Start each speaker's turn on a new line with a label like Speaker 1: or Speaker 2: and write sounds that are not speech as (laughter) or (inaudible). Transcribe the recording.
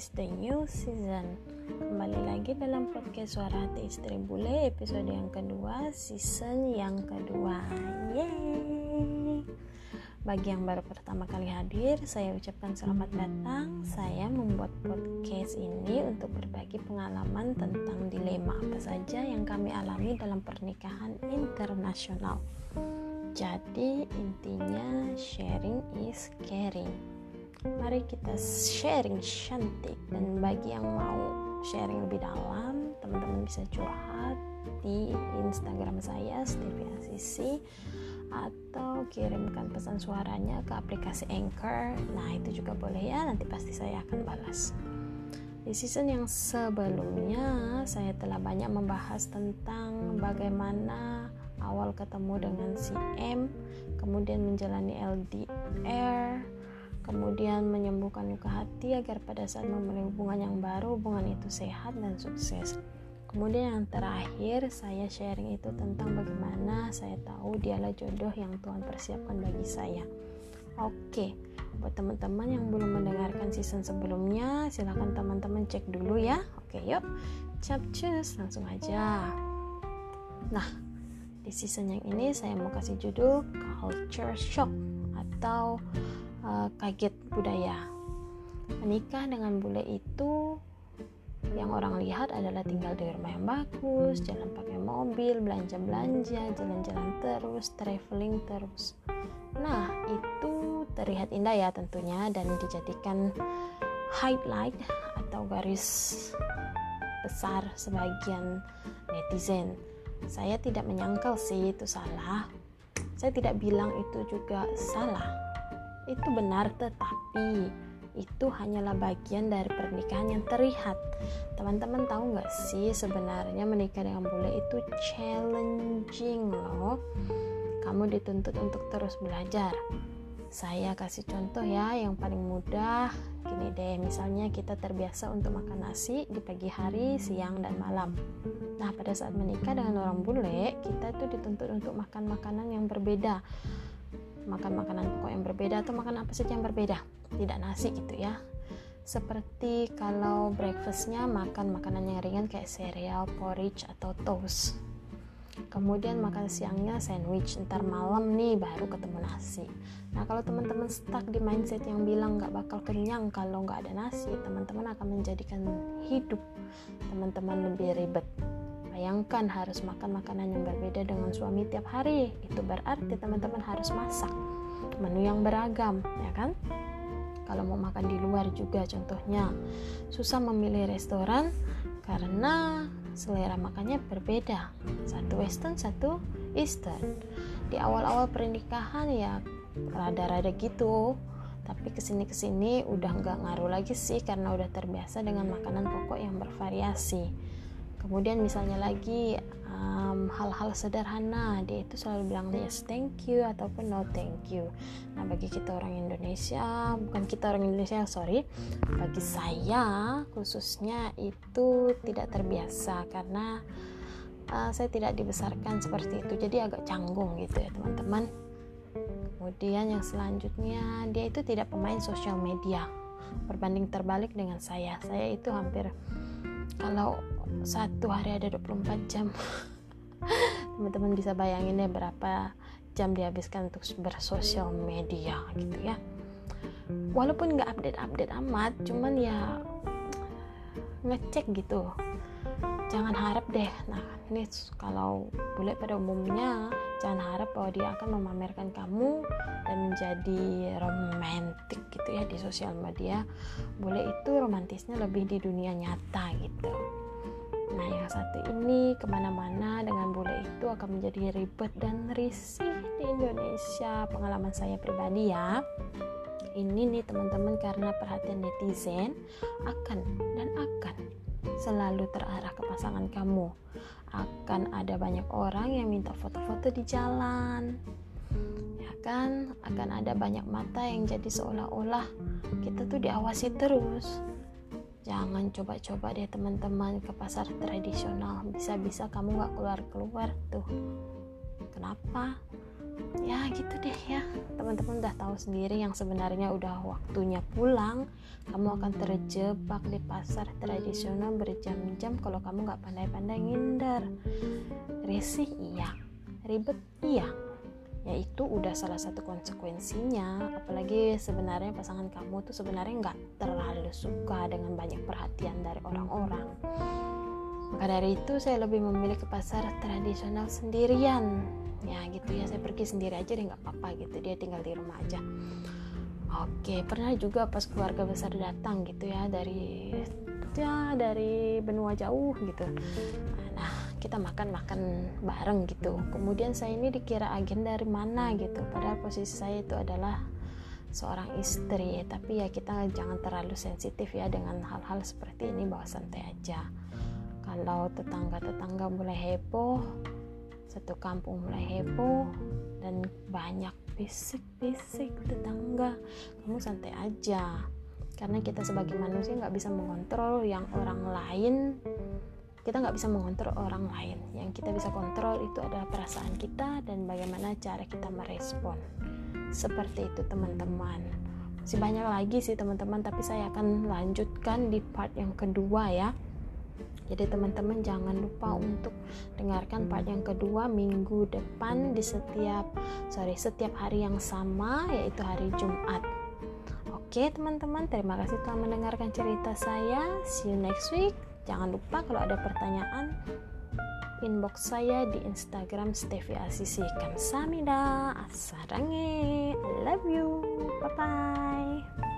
Speaker 1: is the new season. Kembali lagi dalam podcast Suara Hati Istri Bule Episode yang kedua, season yang kedua. Yeay! Bagi yang baru pertama kali hadir, saya ucapkan selamat datang. Saya membuat podcast ini untuk berbagi pengalaman tentang dilema apa saja yang kami alami dalam pernikahan internasional. Jadi intinya sharing is caring mari kita sharing cantik. Dan bagi yang mau sharing lebih dalam teman-teman bisa curhat di Instagram saya Stevie Asisi atau kirimkan pesan suaranya ke aplikasi Anchor. Nah itu juga boleh ya nanti pasti saya akan balas. Di season yang sebelumnya saya telah banyak membahas tentang bagaimana awal ketemu dengan si M kemudian menjalani LDR kemudian menyembuhkan luka hati agar pada saat memulai hubungan yang baru hubungan itu sehat dan sukses. Kemudian yang terakhir saya sharing itu tentang bagaimana saya tahu dialah jodoh yang Tuhan persiapkan bagi saya. Oke buat teman-teman yang belum mendengarkan season sebelumnya silahkan teman-teman cek dulu ya. Oke yuk. Capcus langsung aja. Nah di season yang ini saya mau kasih judul culture shock atau uh, kaget budaya. Menikah dengan bule itu yang orang lihat adalah tinggal di rumah yang bagus, jalan pakai mobil, belanja-belanja, jalan-jalan terus, traveling terus. Nah, itu terlihat indah ya tentunya dan dijadikan highlight atau garis besar sebagian netizen. Saya tidak menyangkal sih itu salah. Saya tidak bilang itu juga salah itu benar tetapi itu hanyalah bagian dari pernikahan yang terlihat. Teman-teman tahu nggak sih sebenarnya menikah dengan bule itu challenging loh. Kamu dituntut untuk terus belajar. Saya kasih contoh ya yang paling mudah. Gini deh misalnya kita terbiasa untuk makan nasi di pagi hari siang dan malam. Nah pada saat menikah dengan orang bule kita itu dituntut untuk makan makanan yang berbeda makan makanan pokok yang berbeda atau makan apa saja yang berbeda. Tidak nasi gitu ya. Seperti kalau breakfastnya makan makanan yang ringan kayak cereal, porridge atau toast. Kemudian makan siangnya sandwich. Ntar malam nih baru ketemu nasi. Nah kalau teman-teman stuck di mindset yang bilang nggak bakal kenyang kalau nggak ada nasi teman-teman akan menjadikan hidup teman-teman lebih ribet Bayangkan harus makan makanan yang berbeda dengan suami tiap hari. Itu berarti teman-teman harus masak menu yang beragam, ya kan? Kalau mau makan di luar juga contohnya susah memilih restoran karena selera makannya berbeda. Satu western, satu eastern. Di awal-awal pernikahan ya rada-rada gitu tapi ke sini ke sini udah nggak ngaruh lagi sih karena udah terbiasa dengan makanan pokok yang bervariasi kemudian misalnya lagi hal-hal um, sederhana dia itu selalu bilang yes thank you ataupun no thank you. Nah bagi kita orang Indonesia bukan kita orang Indonesia sorry bagi saya khususnya itu tidak terbiasa karena uh, saya tidak dibesarkan seperti itu. Jadi agak canggung gitu ya teman-teman. Kemudian yang selanjutnya dia itu tidak pemain sosial media. Berbanding terbalik dengan saya. Saya itu hampir kalau satu hari ada 24 jam. (laughs) Teman-teman bisa bayangin ya berapa jam dihabiskan untuk bersosial media gitu ya. Walaupun nggak update-update amat cuman ya ngecek gitu. Jangan harap deh. Nah ini kalau boleh pada umumnya jangan harap bahwa dia akan memamerkan kamu dan menjadi romantis gitu ya di sosial media boleh itu romantisnya lebih di dunia nyata gitu. Nah yang satu ini ke mana-mana dengan bule itu akan menjadi ribet dan risih di Indonesia. Pengalaman saya pribadi ya Ini nih teman-teman karena perhatian netizen akan dan akan selalu terarah ke pasangan kamu. Akan ada banyak orang yang minta foto-foto di jalan kan akan ada banyak mata yang jadi seolah-olah kita tuh diawasi terus. Jangan coba-coba deh teman-teman ke pasar tradisional. Bisa-bisa kamu gak keluar-keluar tuh. Kenapa? Ya gitu deh ya. Teman-teman udah tahu sendiri yang sebenarnya udah waktunya pulang. Kamu akan terjebak di pasar tradisional berjam-jam kalau kamu nggak pandai-pandai ngindar. Risih iya ribet iya yaitu udah salah satu konsekuensinya. Apalagi sebenarnya pasangan kamu tuh sebenarnya nggak terlalu suka dengan banyak perhatian dari orang-orang. Maka dari itu saya lebih memilih ke pasar tradisional sendirian. Ya gitu ya. Saya pergi sendiri aja deh nggak apa-apa gitu. Dia tinggal di rumah aja. Oke pernah juga pas keluarga besar datang gitu ya dari ya dari benua jauh gitu kita makan-makan bareng gitu. Kemudian saya ini dikira agen dari mana gitu. Padahal posisi saya itu adalah seorang istri. Tapi ya kita jangan terlalu sensitif ya dengan hal-hal seperti ini. Bawa santai aja. Kalau tetangga-tetangga mulai heboh satu kampung mulai heboh dan banyak bisik-bisik tetangga kamu santai aja. Karena kita sebagai manusia nggak bisa mengontrol yang orang lain kita nggak bisa mengontrol orang lain yang kita bisa kontrol itu adalah perasaan kita dan bagaimana cara kita merespon seperti itu teman-teman masih banyak lagi sih teman-teman tapi saya akan lanjutkan di part yang kedua ya jadi teman-teman jangan lupa untuk dengarkan part yang kedua minggu depan di setiap sorry setiap hari yang sama yaitu hari Jumat. Oke teman-teman, terima kasih telah mendengarkan cerita saya. See you next week. Jangan lupa kalau ada pertanyaan inbox saya di Instagram Stevi Asisi. Kamsahamnida, asarange, I love you, bye bye.